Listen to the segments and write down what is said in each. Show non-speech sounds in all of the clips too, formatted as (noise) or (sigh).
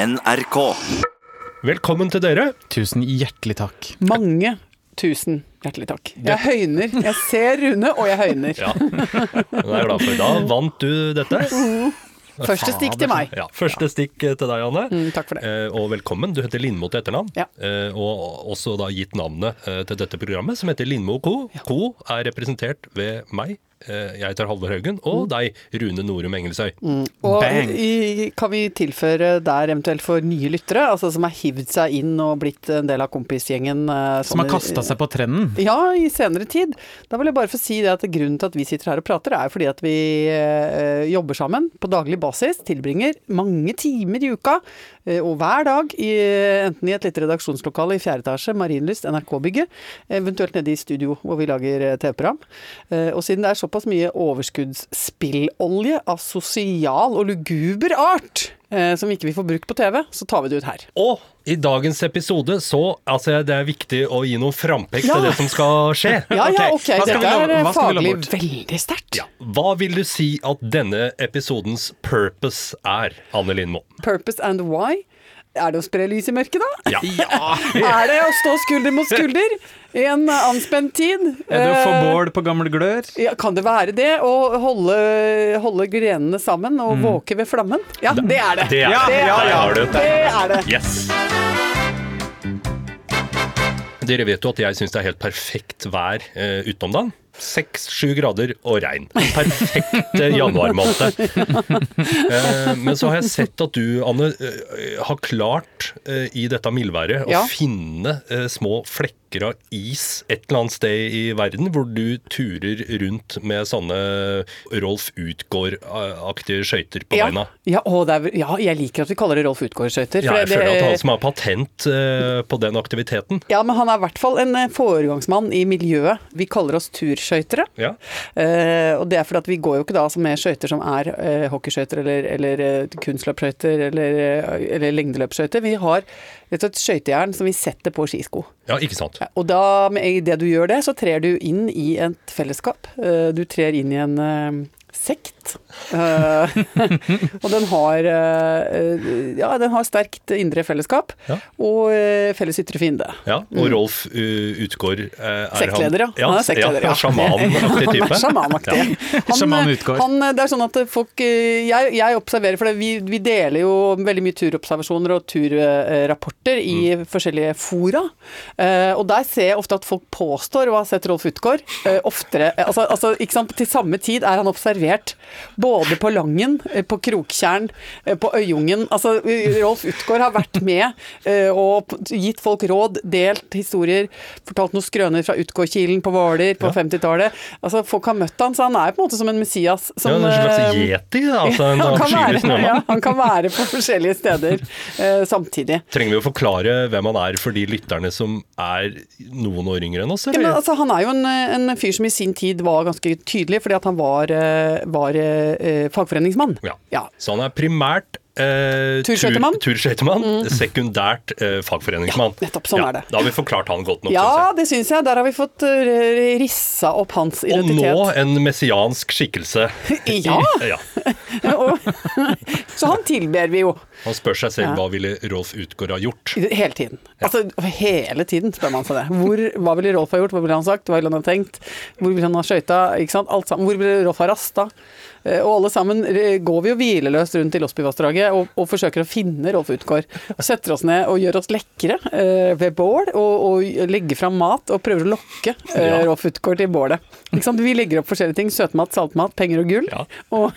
NRK. Velkommen til dere. Tusen hjertelig takk. Mange tusen hjertelig takk. Jeg høyner. Jeg ser Rune, og jeg høyner. Ja, det er jeg glad for. Da vant du dette. Første stikk til meg. Ja, Første stikk til deg, Anne. Mm, takk for det. Eh, og velkommen. Du heter Lindmo til etternavn. Ja. Eh, og også da gitt navnet eh, til dette programmet, som heter Lindmo Co. Co er representert ved meg. Eh, jeg heter Halvor Haugen. Og deg, Rune Norum Engelsøy. Og Bang. i, kan vi tilføre der eventuelt for nye lyttere, altså som har hivd seg inn og blitt en del av kompisgjengen eh, Som har kasta seg på trenden. Ja, i senere tid. Da vil jeg bare få si det at grunnen til at vi sitter her og prater, er fordi at vi eh, jobber sammen på daglig basis. Tilbringer mange timer i uka og hver dag, i, enten i et lite redaksjonslokale i fjerde etasje, Marienlyst, NRK-bygget, eventuelt nede i studio hvor vi lager eh, TV-program. Eh, og siden det er såpass mye overskuddsspillolje av sosial og luguber art eh, som ikke vi får brukt på TV, så tar vi det ut her. Og i dagens episode så altså det er viktig å gi noen frampek Ja. til det som skal skje. (laughs) Ja, ja, Ok, okay. Dette er love faglig veldig sterkt. Ja. Hva vil du si at denne episodens purpose er, Anne Lindmo? Purpose and why? Er det å spre lys i mørket, da? Ja. (laughs) Er det å stå skulder mot skulder (laughs) i en anspent tid? Er det å få Eh, bål på gamle glør? Ja, kan det være det? Å holde, holde grenene sammen og våke ved flammen? Ja, det er det. Det er Ja, det. ja, ja. det, er det. Det er det. Yes. Dere vet jo at jeg syns det er helt perfekt vær uh, utenom dagen. Seks-sju grader og regn. Perfekt eh, januarmåned. (laughs) Eh, men så har jeg sett at du, Anne, eh, har klart eh, i dette mildværet Ja. å finne eh, små flekker av is et eller annet sted i verden, hvor du turer rundt med sånne Rolf Utgaard-aktige skøyter på Ja, beina. ja, er, ja, jeg liker at vi kaller det Rolf Utgaard-skøyter. Ja, jeg det- føler at han som har patent eh, på den aktiviteten. Ja, men han er i hvert fall en eh, foregangsmann i miljøet. Vi kaller oss turskøytere. Ja. Eh, og det er fordi at vi går jo ikke da med skøyter som er eh, hockeyskøyter eller, eller eh, kunstløpsskøyter eller, eh, eller lengdeløpsskøyter. Vi har rett og slett skøytejern som vi setter på skisko. ja, ikke sant. Ja, Og da, idet du gjør det, så trer du inn i et fellesskap. Eh, Du trer inn i en eh, sekt. Uh, (laughs) og den har uh, Ja, den har sterkt indre fellesskap Ja. og uh, felles ytre fiende. Ja, og Rolf uh, Utgård er Sektleder, han, ja. Han er sektleder, ja. Sjamanaktig (laughs) type. Han sjamanaktig. Han, Sjaman Utgård. han, det er sånn at folk Jeg, jeg observerer, for det, vi, vi deler jo veldig mye turobservasjoner og turrapporter i Mm. forskjellige fora. Eh, og der ser jeg ofte at folk påstår å ha sett Rolf Utgård oftere altså, altså, ikke sant? Til samme tid er han observert både på Langen, eh, på Kroktjern, eh, på Øyungen. Altså, Rolf Utgård har vært med eh, og gitt folk råd, delt historier, fortalt noen skrøner fra Utgårdkilen på Hvaler på 50-tallet. Altså, folk har møtt han, så han er på en måte som en Messias. Ja, Som, en slags yeti, altså en (laughs) han, kan være, ja, han kan være på forskjellige steder samtidig. Trenger vi å forklare hvem han er for de lytterne som er noen år yngre enn oss? Ja, men altså, han er jo en, en fyr som i sin tid var ganske tydelig, fordi at han var, var eh, fagforeningsmann. Ja. Ja. Så han er primært eh, Turskøytemann. tur- mm. sekundært eh, fagforeningsmann. Ja, nettopp, sånn er det. Da har vi forklart han godt nok, Ja, synes det syns jeg. Der har vi fått eh, rissa opp hans identitet. Og nå en messiansk skikkelse. (laughs) Ja. ja. (laughs) (laughs) Så han tilber vi jo Han spør seg selv Ja. hva ville Rolf Utgård ha gjort. hele tiden. Altså hele tiden spør man seg det. Hvor, hva ville Rolf ha gjort, hva ville han sagt, hva ville han ha tenkt? Hvor ville han ha skøyta? Ikke sant? Alt sammen. Hvor ville Rolf ha rasta? Eh, Og alle sammen går vi jo hvileløst rundt i Losbyvassdraget og, og forsøker å finne Rolf Utgård. Setter oss ned og gjør oss lekre eh, ved bål, og, og legger fram mat og prøver å lokke eh, Ja. Rolf Utgård til bålet. Ikke sant? Vi legger opp forskjellige ting. Søtmat, saltmat, penger og gull. Ja. Og,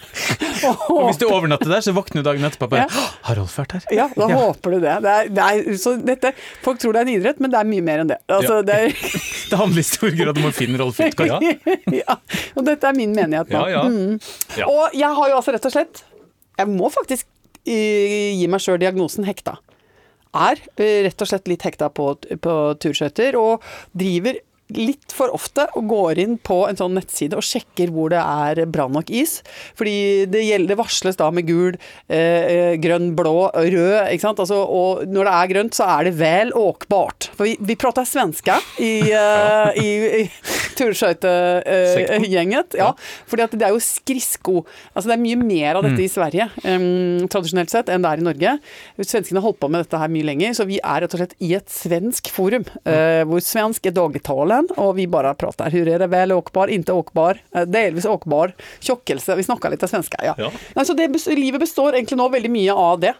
og, Og hvis du overnatter der, så våkner du dagen etterpå og bare Ja. Har Rolf vært her? ja, da (laughs) håper du det. det, er, det er, så dette, folk tror det er en idrett, men det er mye mer enn det. Altså, Ja. det er, (laughs) Det handler i stor grad om å finne Rolf Utgård. Ja. (laughs) ja, og dette er min menighet nå. Ja, ja. Mm. Ja. Og jeg har jo altså rett og slett Jeg må faktisk gi meg sjøl diagnosen hekta. Er eh, rett og slett litt hekta på, på turskøyter, og driver litt for ofte og går inn på en sånn nettside og sjekker hvor det er bra nok is. Fordi det, gjelder, det varsles da med gul, eh, grønn, blå, rød. ikke sant? Altså, og når det er grønt, så er det vel åkbart. For vi, vi prater svenske i, (laughs) eh, i, i turskøytegjenget. ja. Fordi at det er jo skridsko. Altså det er mye mer av dette i Sverige um, tradisjonelt sett enn det er i Norge. Svenskene har holdt på med dette her mye lenger, så vi er rett og slett i et svensk forum. Uh, hvor svensk er dagligtalen, og vi bare prater. Hvor er det vel åkbar, ikke åkbar, uh, delvis åkbar, tjokkelse. Vi snakker litt av svenska, ja. Ja. Nei, så det, livet består egentlig nå veldig mye av det.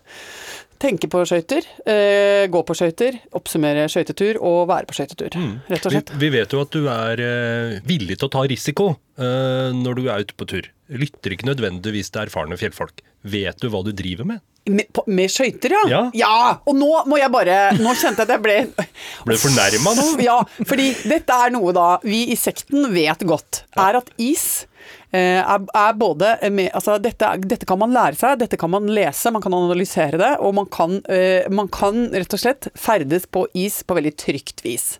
Tenke på skøyter, eh, gå på skøyter, oppsummere skøytetur og være på skøytetur. Rett og Vi, vi vet jo at du er eh, villig til å ta risiko eh, når du er ute på tur. Lytter ikke nødvendigvis til erfarne fjellfolk. Vet du hva du driver med? Med, på- med skøyter, ja. Ja. Og nå må jeg bare Nå kjente jeg at jeg ble (laughs) Ble du fornærma nå? Ja, fordi dette er noe da vi i sekten vet godt, er at is eh, er, er både med, altså dette, dette kan man lære seg, dette kan man lese, man kan analysere det, og man kan, eh, man kan rett og slett ferdes på is på veldig trygt vis.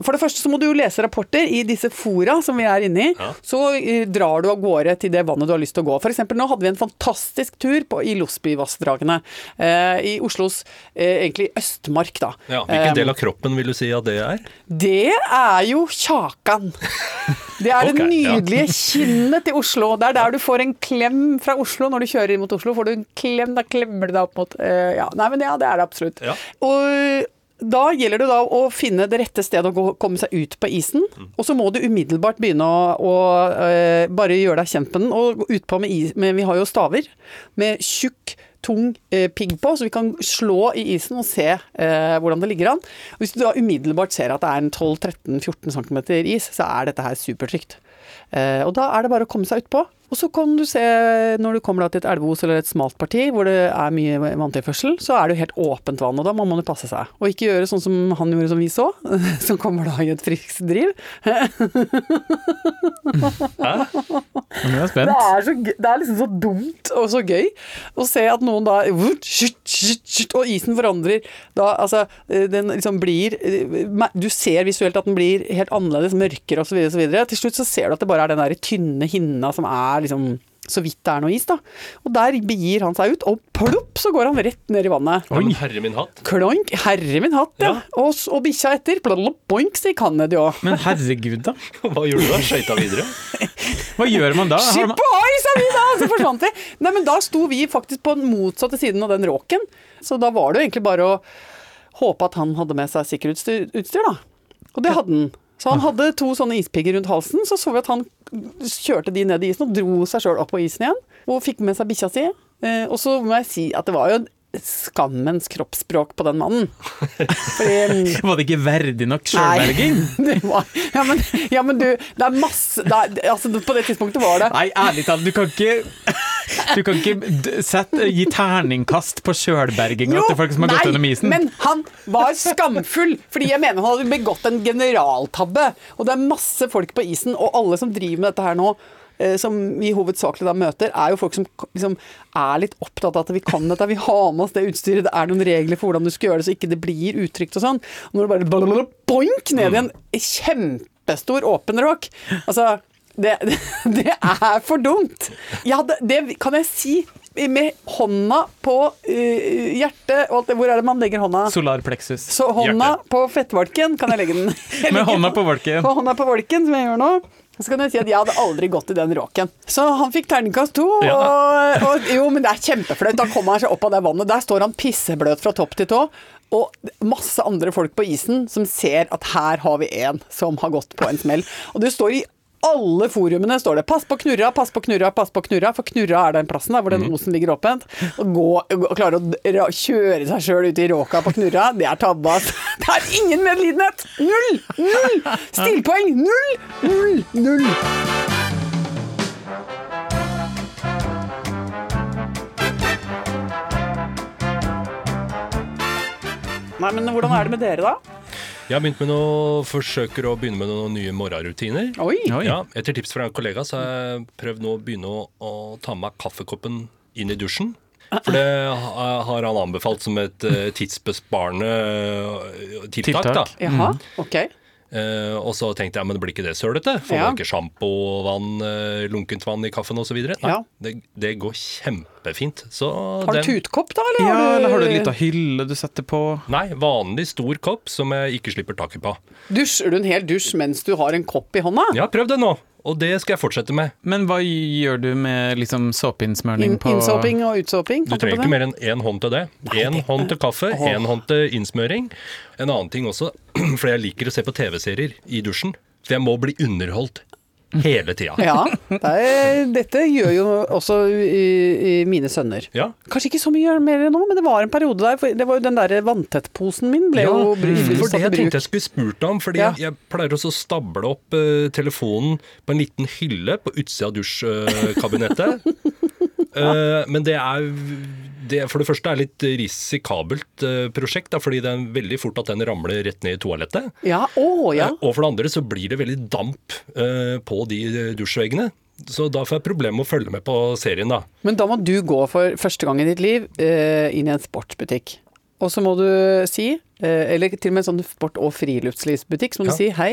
For det første så må du jo lese rapporter i disse fora som vi er inne i. Ja. Så eh, drar du av gårde til det vannet du har lyst til å gå. Eksempel nå hadde vi en fantastisk tur på, i Losbyvassdragene. Eh, I Oslos eh, egentlig Østmark, da. Ja, hvilken Eh, del av kroppen vil du si at det er? det er jo Kjakan. (laughs) Det er okay, det ja. nydelige kinnet til Oslo. Det er der du får en klem fra Oslo når du kjører inn mot Oslo. Får du en klem, da klemmer du deg opp mot eh, Ja, nei, men ja, det er det absolutt. Ja. Og da gjelder det da å finne det rette stedet å gå, komme seg ut på isen. Mm. Og så må du umiddelbart begynne å, å uh, bare gjøre deg kjent med den. Og gå utpå med is Men vi har jo staver med tjukk, tung uh, pigg på, så vi kan slå i isen og se uh, hvordan det ligger an. Og hvis du da umiddelbart ser at det er en 12-13-14 cm is, så er dette her supertrygt. Og da er det bare å komme seg utpå. Og så kan du se, når du kommer til et elveos eller et smalt parti hvor det er mye vanntilførsel, så er det jo helt åpent vann, og da må man jo passe seg. Og ikke gjøre sånn som han gjorde som vi så, (laughs) som kommer da i et friskt driv. Nå er jeg Det er, så, det er liksom så dumt og så gøy å se at noen da Og isen forandrer da Altså, eh, den liksom blir eh, Du ser visuelt at den blir helt annerledes, mørkere osv. Til slutt så ser du at det bare er den der tynne hinna som er liksom så vidt det er noe is, da. Og der begir han seg ut, og plopp, så går han rett ned i vannet. Oi. herre min hatt. Kloink, herre min hatt, ja. Ja. Og, og bikkja etter. Plopp, boink, sier ned, jo. Men herregud, da. (laughs) Hva gjorde du da? Skøyta videre? (laughs) Hva gjør man da? Skip man... ohoi, sa vi da, så forsvant vi. Nei, men da sto vi faktisk på den motsatte siden av den råken. Så da var det jo egentlig bare å håpe at han hadde med seg sikkerhetsutstyr, utstyr, da. Og det hadde han. Så han hadde to sånne ispigger rundt halsen, så så vi at han kjørte de ned i isen og dro seg sjøl opp på isen igjen. Og fikk med seg bikkja si. Eh, og så må jeg si at det var jo skammens kroppsspråk på den mannen. (laughs) Fordi Var det ikke verdig nok sjølberging? (laughs) ja, men, ja, men du, det er masse det er, altså, På det tidspunktet var det Nei, ærlig talt, du kan ikke Du kan ikke sette, gi terningkast på sjølberginga til folk som har gått gjennom isen. men han var skamfull, fordi jeg mener han hadde begått en generaltabbe. Og det er masse folk på isen, og alle som driver med dette her nå, eh, som vi hovedsakelig da møter, er jo folk som liksom er litt opptatt av at vi kan dette, vi har med oss det utstyret, det er noen regler for hvordan du skal gjøre det så ikke det blir utrygt og sånn. Og når du bare boink ned i en kjempestor åpen råk Altså, det, (laughs) det, er for dumt. Ja, det, det kan jeg si med hånda på eh, hjertet og alt det. Hvor er det man legger hånda? Solar plexus. Så hånda Hjerte. på fettvalken kan jeg legge den. Jeg (laughs) Med hånda på valken. På hånda på valken, som jeg gjør nå. Så kan jeg si at jeg hadde aldri gått i den råken. Så han fikk terningkast to. Ja. Og, og, jo, men det er kjempeflaut. Da kommer han seg opp av det vannet. Der står han pissebløt fra topp til tå. Og masse andre folk på isen som ser at her har vi en som har gått på en smell. Og du står i alle forumene står det 'pass på knurra, pass på knurra, pass på knurra'. For knurra er den plassen der hvor den osen ligger åpent. Å gå, gå, klare å kjøre seg sjøl ut i råka på knurra, det er tabba. Det er ingen medlidenhet! Null! Null! Stillpoeng! Null! Null! Null! Nei, men hvordan er det med dere, da? Jeg har begynt med noe, forsøker å begynne med noen nye morgenrutiner. Oi! Oi. Ja, etter tips fra en kollega så har jeg prøvd nå å begynne å, å ta med meg kaffekoppen inn i dusjen. For det har han anbefalt som et eh, tidsbesparende eh, tiltak. da. Jaha, ok. Uh, og så tenkte jeg men det blir ikke det sølete? Får Ja. man ikke sjampo, vann, uh, lunkent vann i kaffen osv.? Nei, Ja. det, det går kjempefint. Så Har du den- tutkopp, da? Eller Ja, har du, eller har du en lita hylle du setter på? Nei, vanlig stor kopp som jeg ikke slipper taket på. Dusjer du en hel dusj mens du har en kopp i hånda? Ja, prøv det nå! Og det skal jeg fortsette med. Men hva gjør du med liksom såpeinnsmøring på innsåping og utsåping? Du trenger ikke mer enn én hånd til det. Én hånd til kaffe, én hånd til innsmøring. En annen ting også, (clears throat) for jeg liker å se på TV-serier i dusjen. For jeg må bli underholdt (laughs) hele tida. Ja, det er, dette gjør jo også i, i mine sønner. Ja. Kanskje ikke så mye mer nå, men det var en periode der. For det var jo den der vanntettposen min ble jo brukt. for det jeg tenkte jeg skulle spurt om. Fordi Ja. jeg, pleier også å stable opp uh, telefonen på en liten hylle på utsida av dusjkabinettet. (laughs) Eh, men det er det for det første er litt risikabelt eh, prosjekt, da, fordi det er veldig fort at den ramler rett ned i toalettet. Ja, å ja. Eh, Og for det andre så blir det veldig damp på de dusjveggene. Så da får jeg problemer med å følge med på serien, da. Men da må du gå for første gang i ditt liv inn i en sportsbutikk. Og så må du si, eller til og med en sånn sport- og friluftslivsbutikk, så må Ja. du si hei,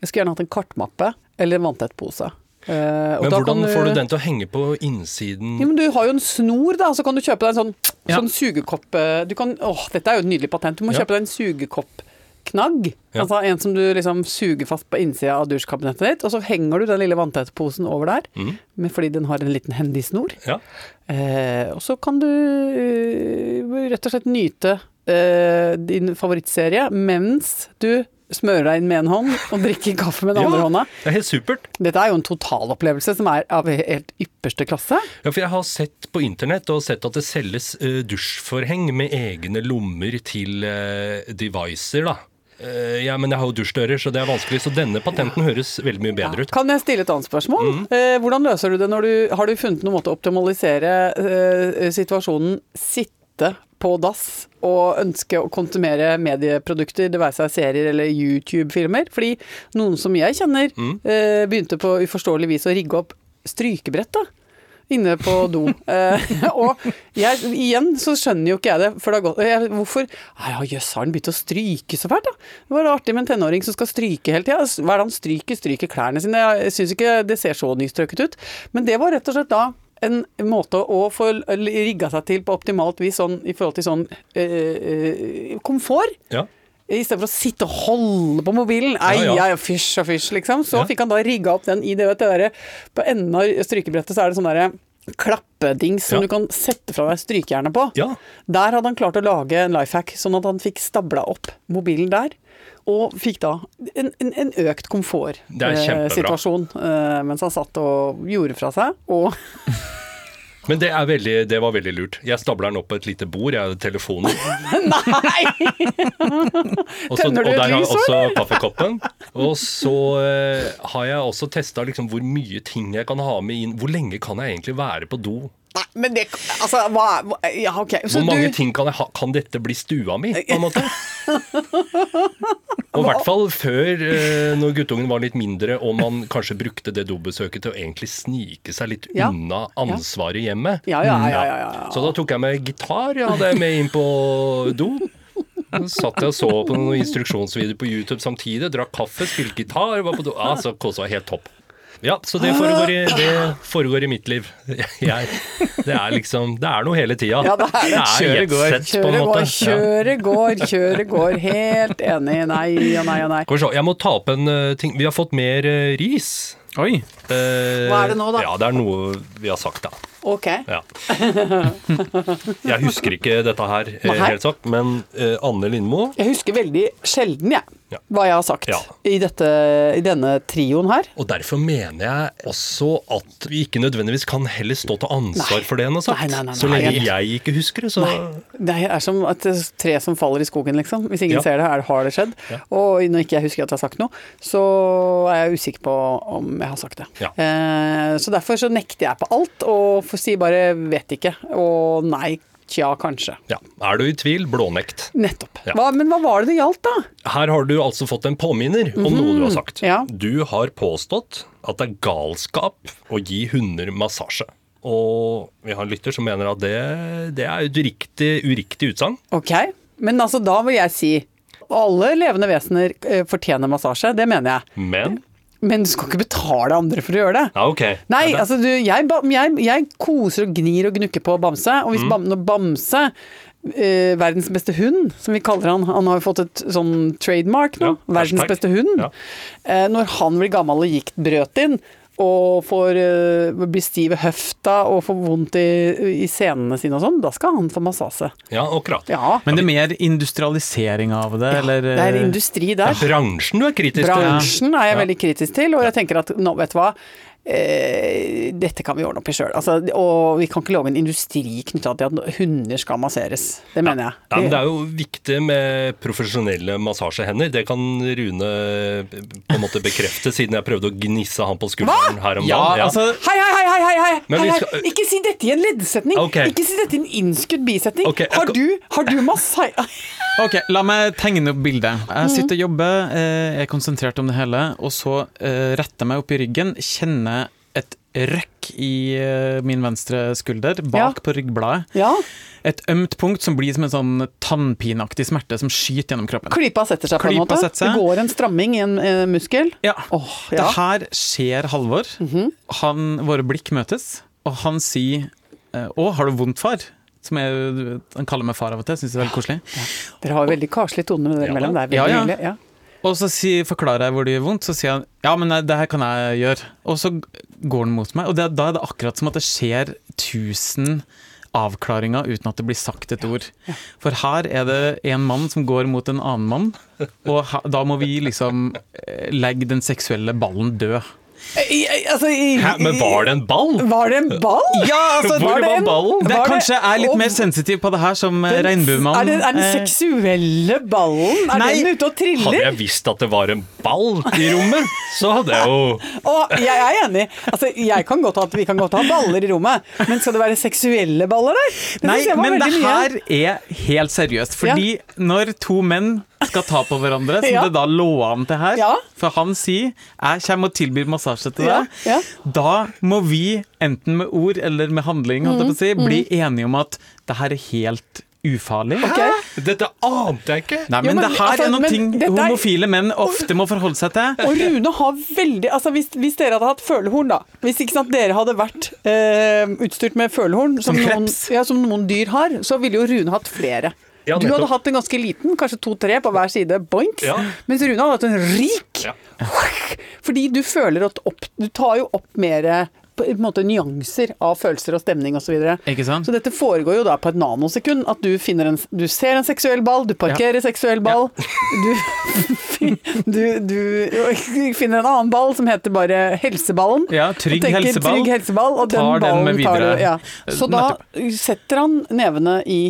jeg skulle gjerne hatt en kartmappe eller en vanntett pose. Eh, og Men da hvordan kan får du den til å henge på innsiden? Ja, men Du har jo en snor, da, så kan du kjøpe deg en sånn, Ja. sånn sugekopp eh, du kan, åh, Dette er jo et nydelig patent. Du må Ja. kjøpe deg en sugekoppknagg. Ja. Altså en som du liksom suger fast på innsida av dusjkabinettet ditt, og så henger du den lille vanntettposen over der, mm. med, fordi den har en liten hendig snor. Ja. Eh, og så kan du eh, rett og slett nyte eh, din favorittserie mens du smører deg inn med en hånd og drikke kaffe med den (laughs) andre hånda. Det er helt supert. Dette er jo en totalopplevelse som er av helt ypperste klasse. Ja, for jeg har sett på internett og sett at det selges eh, dusjforheng med egne lommer til uh, devicer, da. Eh, ja, men jeg har jo dusjdører, så det er vanskelig. Så denne patenten høres veldig mye bedre ut. Kan jeg stille et annet spørsmål? Eh, hvordan løser du det når du Har du funnet noen måte å optimalisere eh, situasjonen sitte på dass og ønske å konsumere medieprodukter, det være seg serier eller YouTube-filmer? Fordi noen som jeg kjenner, mm. eh, begynte på uforståelig vis å rigge opp strykebrett, da. Inne på do. (laughs) Eh, (laughs) og jeg, igjen så skjønner jo ikke jeg det. For det har gått, jeg, hvorfor ja, Jøss, har han begynt å stryke så fælt, da? Det var artig med en tenåring som skal stryke hele tida. Hva er det han stryker? Stryker klærne sine? Jeg syns ikke det ser så nystrøket ut. Men det var rett og slett da en måte å få rigga seg til på optimalt vis sånn, i forhold til sånn øh, komfort. Ja. I stedet for å sitte og holde på mobilen. Ei, Ja, ja. ei, fysj og fysj, liksom. Så Ja. fikk han da rigga opp den i det, vet du, På enden av strykebrettet så er det sånn derre klappedings som Ja. du kan sette fra deg strykejernet på. Ja. Der hadde han klart å lage en life hack, sånn at han fikk stabla opp mobilen der. Og fikk da en, en, en økt komfortsituasjon eh, kjempebra. eh, mens han satt og gjorde fra seg. Og (laughs) Men det, er veldig, det var veldig lurt. Jeg stabler den opp på et lite bord, jeg hadde telefonen. (laughs) Nei! også, (laughs) Tenner og du et der har jeg også (laughs) kaffekoppen. Og så eh, har jeg også testa liksom, hvor mye ting jeg kan ha med inn. Hvor lenge kan jeg egentlig være på do? Nei, men det Altså, hva, hva Ja, ok. Så Hvor mange du ting kan jeg ha? Kan dette bli stua mi, på en måte? (laughs) Og i hvert fall før, eh, når guttungen var litt mindre, og man kanskje brukte det dobesøket til å egentlig snike seg litt Ja. unna ansvaret i hjemmet. Ja, ja, ja, ja, ja, ja. Så da tok jeg med gitar, jeg hadde jeg med inn på do. Så satt jeg og så på noen instruksjonsvideoer på YouTube samtidig, drakk kaffe, spilte gitar, var på do. Ja, så kosa meg helt topp. Ja, så det foregår i, det foregår i mitt liv. (laughs) Jeg, det er liksom Det er noe hele tida. Ja, det er det. På en måte. går, kjøre går. Helt enig. Nei og nei og nei. Jeg må ta opp en eh, ting. Vi har fått mer eh, ris. Oi. Eh, Hva er det nå, da? Ja, Det er noe vi har sagt, da. Ok. Ja. Jeg husker ikke dette her eh, helt sagt, men Anne Lindmo Jeg husker veldig sjelden, jeg, Ja. Hva jeg har sagt Ja. i, dette, i denne trioen her. Og derfor mener jeg også at vi ikke nødvendigvis kan heller stå til ansvar Nei. for det en har sagt. Nei, nei, nei, Så nei. lenge jeg ikke husker det, så Det er som et tre som faller i skogen, liksom. Hvis ingen Ja. ser det, det, har det skjedd. Ja. Og når ikke jeg husker at jeg har sagt noe, så er jeg usikker på om jeg har sagt det. Ja. Eh, så derfor så nekter jeg på alt, og sier si bare vet ikke. Og nei, tja, kanskje. ja. Er du i tvil, blånekt. Nettopp. Ja. Hva, men hva var det det gjaldt, da? Her har du altså fått en påminner om noe du har sagt. Ja. Du har påstått at det er galskap å gi hunder massasje. Og vi har en lytter som mener at det, det er et uriktig, uriktig utsagn. Ok, men altså da vil jeg si Alle levende vesener eh, fortjener massasje, det mener jeg. Men Men du skal ikke betale andre for å gjøre det. Ja, ok. Nei, Ja, altså du, jeg, jeg, jeg koser og gnir og gnukker på Bamse, og Mm. hvis Bam, når Bamse eh, verdens beste hund, som vi kaller han. Han har jo fått et sånn trademark nå. Ja, verdens beste hund. Ja. Eh, når han blir gammel og giktbrøt inn, og får eh, blir stiv i høfta og får vondt i, i senene sine og sånn, da skal han få massasje. ja, akkurat. Ja, Men det er mer industrialisering av det, eller det er industri Det der. er bransjen du er kritisk til. Bransjen er jeg Ja. veldig kritisk til, og jeg tenker at nå, vet du hva. Eh, dette kan vi ordne opp i sjøl. Altså, og vi kan ikke lage en industri knytta til at hunder skal masseres. Det mener jeg. Ja, men Det er jo viktig med profesjonelle massasjehender. Det kan Rune på en måte bekrefte, siden jeg prøvde å gnisse han på skulderen her om Ja, dagen. altså Hei, hei, hei! hei, hei, Men hei, hei. skal- Ikke si dette i en leddsetning! Okay. Ikke si dette i en innskudd bisetning! Okay, jeg har, du, har du massai... (laughs) Ok, la meg tegne opp bildet. Jeg sitter og jobber, eh, er konsentrert om det hele, og så eh, retter jeg meg opp i ryggen, kjenner et røkk i eh, min venstre skulder, bak Ja. på ryggbladet. Ja. Et ømt punkt som blir som en sånn tannpineaktig smerte som skyter gjennom kroppen. Klypa setter seg på en måte. setter seg. Det går en stramming i en eh, muskel. Ja. Oh, ja. Det her skjer Halvor. Mhm. han, våre blikk møtes, og han sier 'Å, har du vondt, far?' Som jeg, han kaller meg far av og til. Syns det er veldig koselig. Dere har veldig karslig tone med dere Ja, mellom. Det er veldig Ja, ja. hyggelig. Ja. Og så si, forklarer jeg hvor det gjør vondt, så sier han ja, men nei, det her kan jeg gjøre. Og så går han mot meg, og det, da er det akkurat som at det skjer tusen avklaringer uten at det blir sagt et ord. For her er det en mann som går mot en annen mann, og da må vi liksom eh, legge den seksuelle ballen død. I- i- Altså, i, Hæ, men var det en ball? Var det en ball? Ja, altså, Hvor var det var en- ballen? Det er Var kanskje jeg er litt og- mer sensitiv på det her som eh, regnbuemann. Er, det, er den Eh, seksuelle ballen? Er Nei. den ute og triller? Hadde jeg visst at det var en ball i rommet, så hadde jeg jo Og jeg er enig. Altså, jeg kan godt ha, vi kan godt ha baller i rommet, men skal det være seksuelle baller der? Det Nei, var men det mye. her er helt seriøst. Fordi når to menn skal ta på hverandre, som Ja. det da lå an til her Ja. For han sier 'jeg kommer og tilbyr massasje til deg', ja. da må vi, enten med ord eller med handling, holdt jeg på å si, Mm, bli enige om at det her er helt ufarlig. Okay. Dette ante jeg ikke. Nei, Jo, men, men, det her altså, er noen ting er- homofile menn ofte må forholde seg til. Og Rune har veldig altså hvis, hvis dere hadde hatt følehorn, da. Hvis ikke sant, dere hadde vært eh, utstyrt med følehorn, som, Som noen, ja, som noen dyr har, så ville jo Rune hatt flere. Ja, du hadde hatt en ganske liten, kanskje to-tre på hver side, boinks. Ja. Mens Rune hadde hatt en rik. Ja. Fordi du føler at opp, Du tar jo opp mer på en måte nyanser av følelser og stemning osv. Så, Ikke så dette foregår jo da på et nanosekund. At du, finner en, du ser en seksuell ball, du parkerer seksuell ball. Du, (laughs) du, du finner en annen ball som heter bare helseballen. Ja, trygg og tenker, helseball. Trygg helseball, og den Tar den ballen med tar videre. du. Ja. Så da setter han nevene i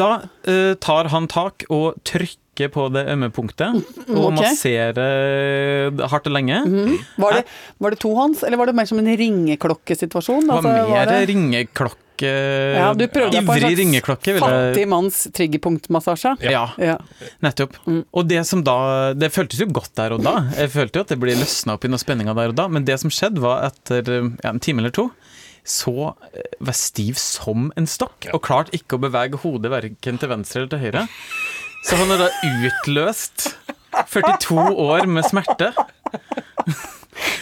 Da eh, tar han tak og trykker på det ømme punktet, og okay. masserer hardt og lenge. Var det, var det tohånds, eller var det mer som en ringeklokkesituasjon? Det var Altså, mer var ringeklokke ja, du prøvde deg på en slags ringeklokke. fattig manns triggerpunktmassasje. Ja, Ja. nettopp. Og det som da Det føltes jo godt der og da. Jeg følte jo at det ble løsna opp i noe spenninger der og da, men det som skjedde, var etter ja, en time eller to så eh, var stiv som en stokk, og klarte ikke å bevege hodet verken til venstre eller til høyre. Så han har da utløst (laughs) 42 år med smerte.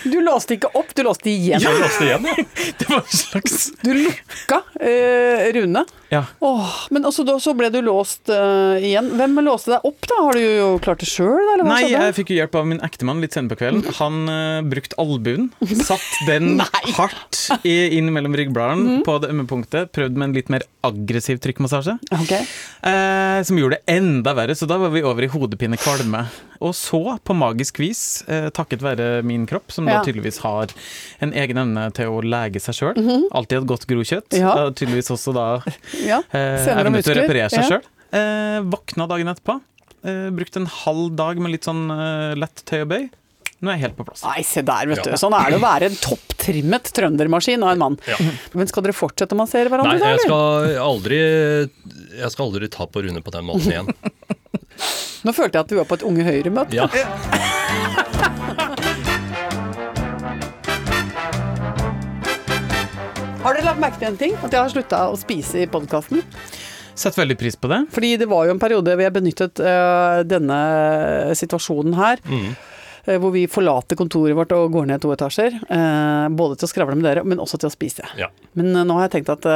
Du låste ikke opp, du låste igjen. Jeg låste igjen, ja. (laughs) Det var en slags Du lukka eh, Rune. Ja. Åh, men også da, så ble du låst eh, igjen. Hvem låste deg opp, da? Har du jo klart det sjøl, eller hva Nei, jeg fikk jo hjelp av min ektemann litt senere på kvelden. Han uh, brukte albuen, satt den (laughs) hardt i, inn mellom ryggbladene mm. på det ømme punktet, prøvde med en litt mer aggressiv trykkmassasje, Okay. eh, som gjorde det enda verre, så da var vi over i hodepine kvalme. Og så, på magisk vis, eh, takket være min kropp, som Ja. da tydeligvis har en egen evne til å lege seg sjøl, alltid et godt grokjøtt. Ja. tydeligvis også da (laughs) Ja. eh, evne til å reparere seg Ja. sjøl. Eh, våkna dagen etterpå. Eh, brukte en halv dag med litt sånn eh, lett tøy og bøy. Nå er jeg helt på plass. Nei, se der, vet du. Sånn er det å være en topptrimmet trøndermaskin av en mann. Ja. (laughs) Men skal dere fortsette å massere hverandre, Nei, jeg skal aldri Jeg skal aldri ta på Rune på den måten igjen. Nå følte jeg at vi var på et Unge Høyre-møte. Ja. (laughs) Har dere lagt merke til en ting? At jeg har slutta å spise i podkasten? Sett veldig pris på det. Fordi det var jo en periode hvor jeg benyttet uh, denne situasjonen her. Mm. Eh, Hvor vi forlater kontoret vårt og går ned to etasjer. eh, Både til å skravle med dere, men også til å spise. Ja. Men eh, nå har jeg tenkt at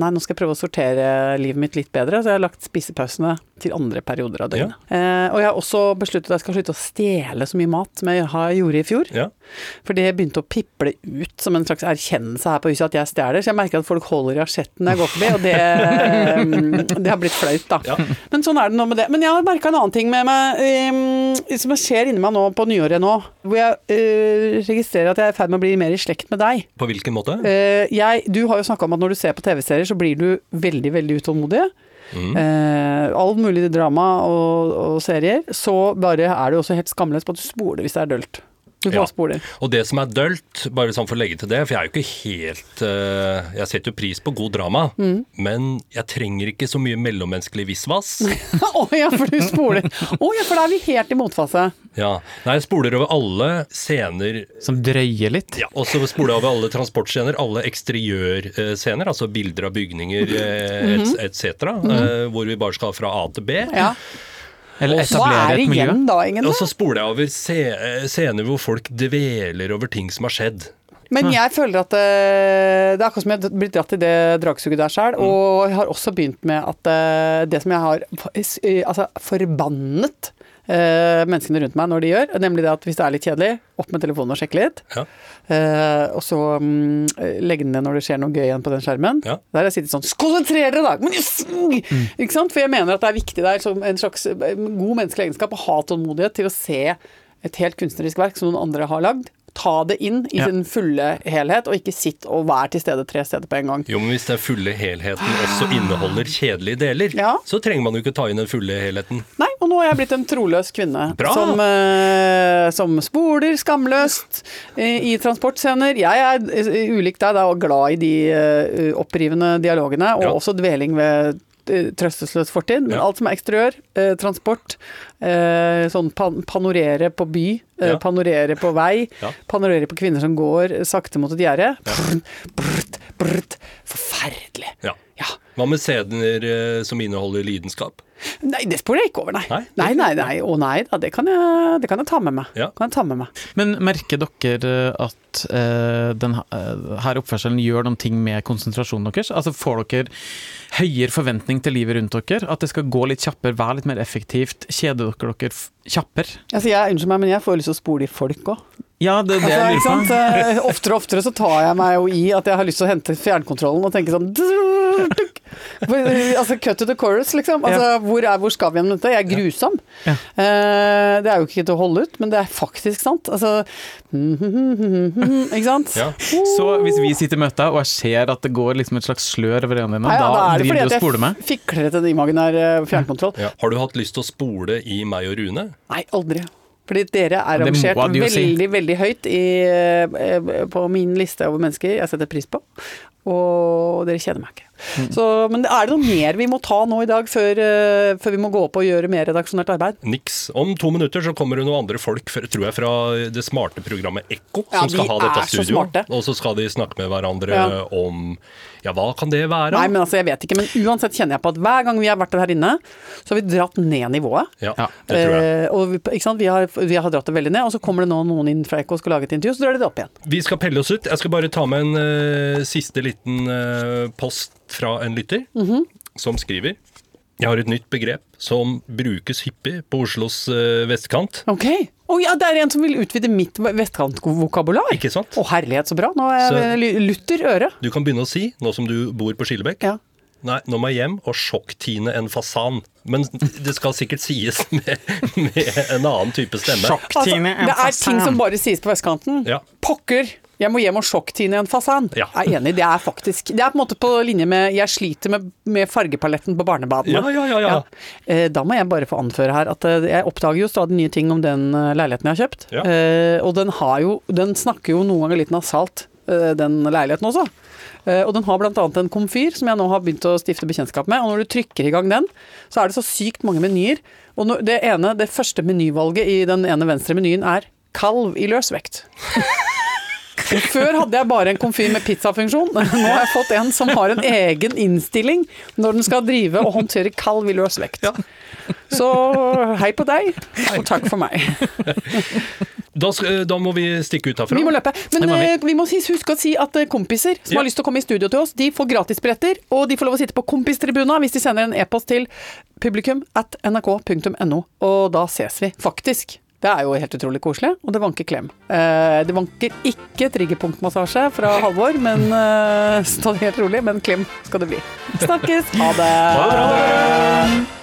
nei, nå skal jeg prøve å sortere livet mitt litt bedre, så jeg har lagt spisepausene til andre perioder av døgnet. Ja. og jeg har også besluttet at jeg skal slutte å stjele så mye mat som jeg gjorde i fjor. Ja. For det begynte å piple ut som en slags erkjennelse her på huset at jeg stjeler. Så jeg merker at folk holder i asjetten når jeg går forbi, og det, det har blitt flaut, da. Men sånn er det nå med det. Men jeg har merka en annen ting med meg som skjer inni meg nå på nyåret nå. Hvor jeg eh, registrerer at jeg er i ferd med å bli mer i slekt med deg. På hvilken måte? Uh, jeg, du har jo snakka om at når du ser på TV-serier, så blir du veldig, veldig utålmodig. Mm. Uh, all mulig drama og, og serier. Så bare er du også helt skamløs på at du spoler hvis det er dølt. Du Ja. spoler. Og det som er dølt, bare sånn for å legge til det, for jeg er jo ikke helt uh, Jeg setter jo pris på god drama, Mm. men jeg trenger ikke så mye mellommenneskelig visvas. (laughs) Å ja, for du spoler. Å ja, for da er vi helt i motfase. Ja. Nei, jeg spoler over alle scener Som drøyer litt. ja, og så spoler jeg over alle transportscener, alle eksteriørscener, altså bilder av bygninger eh, etc., uh, hvor vi bare skal fra A til B. Ja. Eller Og Hva etablere er et miljø. igjen da, Ingen? Og så spoler jeg over scener hvor folk dveler over ting som har skjedd. Men jeg føler at eh, det er akkurat som jeg har blitt dratt i det dragsuget der sjøl. Og jeg har også begynt med at eh, det som jeg har eh, altså, forbannet eh, menneskene rundt meg når de gjør, nemlig det at hvis det er litt kjedelig, opp med telefonen og sjekke litt. Ja. Eh, og så um, legge den ned når det skjer noe gøy igjen på den skjermen. Ja. Der har jeg sittet sånn Konsentrer dere, da! Men, yes! Ikke sant? For jeg mener at det er viktig der som en slags eh, god menneskelig egenskap å ha tålmodighet til å se et helt kunstnerisk verk som noen andre har lagd. Ta det inn i Ja. sin fulle helhet, og ikke sitt og vær til stede tre steder på en gang. Jo, men hvis den fulle helheten også inneholder kjedelige deler, Ja. så trenger man jo ikke ta inn den fulle helheten. Nei, og nå har jeg blitt en troløs kvinne. Bra! Som, eh, som spoler skamløst eh, i transportscener. Jeg er eh, ulik deg da, og glad i de eh, opprivende dialogene, og Ja. også dveling ved trøstesløs fortid. Men Ja. alt som er eksteriør, eh, transport, eh, sånn pan panorere på by, eh, Ja. panorere på vei, Ja. panorere på kvinner som går sakte mot et gjerde. Forferdelig. Hva med scener eh, som inneholder lidenskap? Nei, det spoler jeg ikke over, nei. Nei? Nei, nei, nei. Å nei da, det kan jeg, det kan jeg ta med meg. Ja. Kan jeg ta med meg. Men merker dere at eh, den uh, her oppførselen gjør noen ting med konsentrasjonen deres? Altså Får dere høyere forventning til livet rundt dere? At det skal gå litt kjappere, være litt mer effektivt? Kjeder dere dere kjappere? Altså, jeg, unnskyld meg, men jeg får lyst til å spole i folk òg. Ja, det er det Altså, jeg ikke sant? lurer på. Eh, Oftere og oftere så tar jeg meg jo i at jeg har lyst til å hente fjernkontrollen og tenke sånn. (laughs) Altså cut to the chorus, liksom. Altså, hvor, er, hvor skal vi gjennom dette? Jeg er grusom. Ja. Eh, det er jo ikke til å holde ut, men det er faktisk sant. Altså (laughs) Ikke sant? Ja. Så hvis vi sitter i møter, og jeg ser at det går liksom et slags slør over øynene dine, ja, da da er det driver du og spoler fikler etter en imaginær eh, fjernkontroll. Ja. Har du hatt lyst til å spole i meg og Rune? Nei, aldri. Fordi dere er rangert veldig, si. veldig, høyt i, eh, på min liste over mennesker jeg setter pris på. Og dere kjenner meg ikke. Mm. Så, men er det noe mer vi må ta nå i dag, før, eh, før vi må gå opp og gjøre mer redaksjonelt arbeid? Niks. Om to minutter så kommer det noen andre folk, tror jeg, fra det smarte programmet Ekko, Ja, som skal de ha dette så studio. smarte. Og så skal de snakke med hverandre Ja. om Ja, hva kan det være? Nei, men altså, jeg vet ikke. Men uansett kjenner jeg på at hver gang vi har vært her inne, så har vi dratt ned nivået. Ja, Ja. det tror jeg. Eh, og vi, ikke sant? Vi, har, vi har dratt det veldig ned, og så kommer det nå noen inn fra Ekko og skal lage et intervju, så drar de det opp igjen. Vi skal pelle oss ut. Jeg skal bare ta med en uh, siste liten uh, post fra en lytter, Mhm. som skriver Jeg har et nytt begrep som brukes hyppig på Oslos eh, vestkant. Ok. Å ja, det er en som vil utvide mitt vestkantvokabular. Ikke sant? Å herlighet, så bra. Nå er jeg lutter øre. Du kan begynne å si, nå som du bor på Skillebekk Ja. Nei, nå må jeg hjem og sjokktine en fasan. Men det skal sikkert sies (laughs) med, med en annen type stemme. Altså, det er ting som bare sies på vestkanten. Ja. Pokker! Jeg må hjem og sjokktine en fasan. Ja. Jeg er enig, det er faktisk Det er på en måte på linje med Jeg sliter med, med fargepaletten på barnebadene. Ja, ja, ja, ja. ja. Da må jeg bare få anføre her at eh, jeg oppdager jo stadig nye ting om den eh, leiligheten jeg har kjøpt. Ja. Eh, Og den har jo Den snakker jo noen ganger litt nasalt, eh, den leiligheten også. Eh, Og den har bl.a. en komfyr som jeg nå har begynt å stifte bekjentskap med. Og når du trykker i gang den, så er det så sykt mange menyer. Og det ene, det første menyvalget i den ene venstre menyen er kalv i løs vekt. (laughs) Før hadde jeg bare en komfyr med pizzafunksjon. Nå har jeg fått en som har en egen innstilling når den skal drive og håndtere kald villøs vekt. Så hei på deg, og takk for meg. Da, da må vi stikke ut herfra. Vi må løpe. Men må vi. eh, vi må huske å si at eh, kompiser som Ja. har lyst til å komme i studio til oss, de får gratisbilletter, og de får lov å sitte på kompistribuna hvis de sender en e-post til publikum at nrk.no. Og da ses vi, faktisk. Det er jo helt utrolig koselig, og det vanker klem. Eh, det vanker ikke triggerpunktmassasje fra Halvor, men eh, så ta det helt rolig, men klem skal det bli. Snakkes! Ha det! Ha det!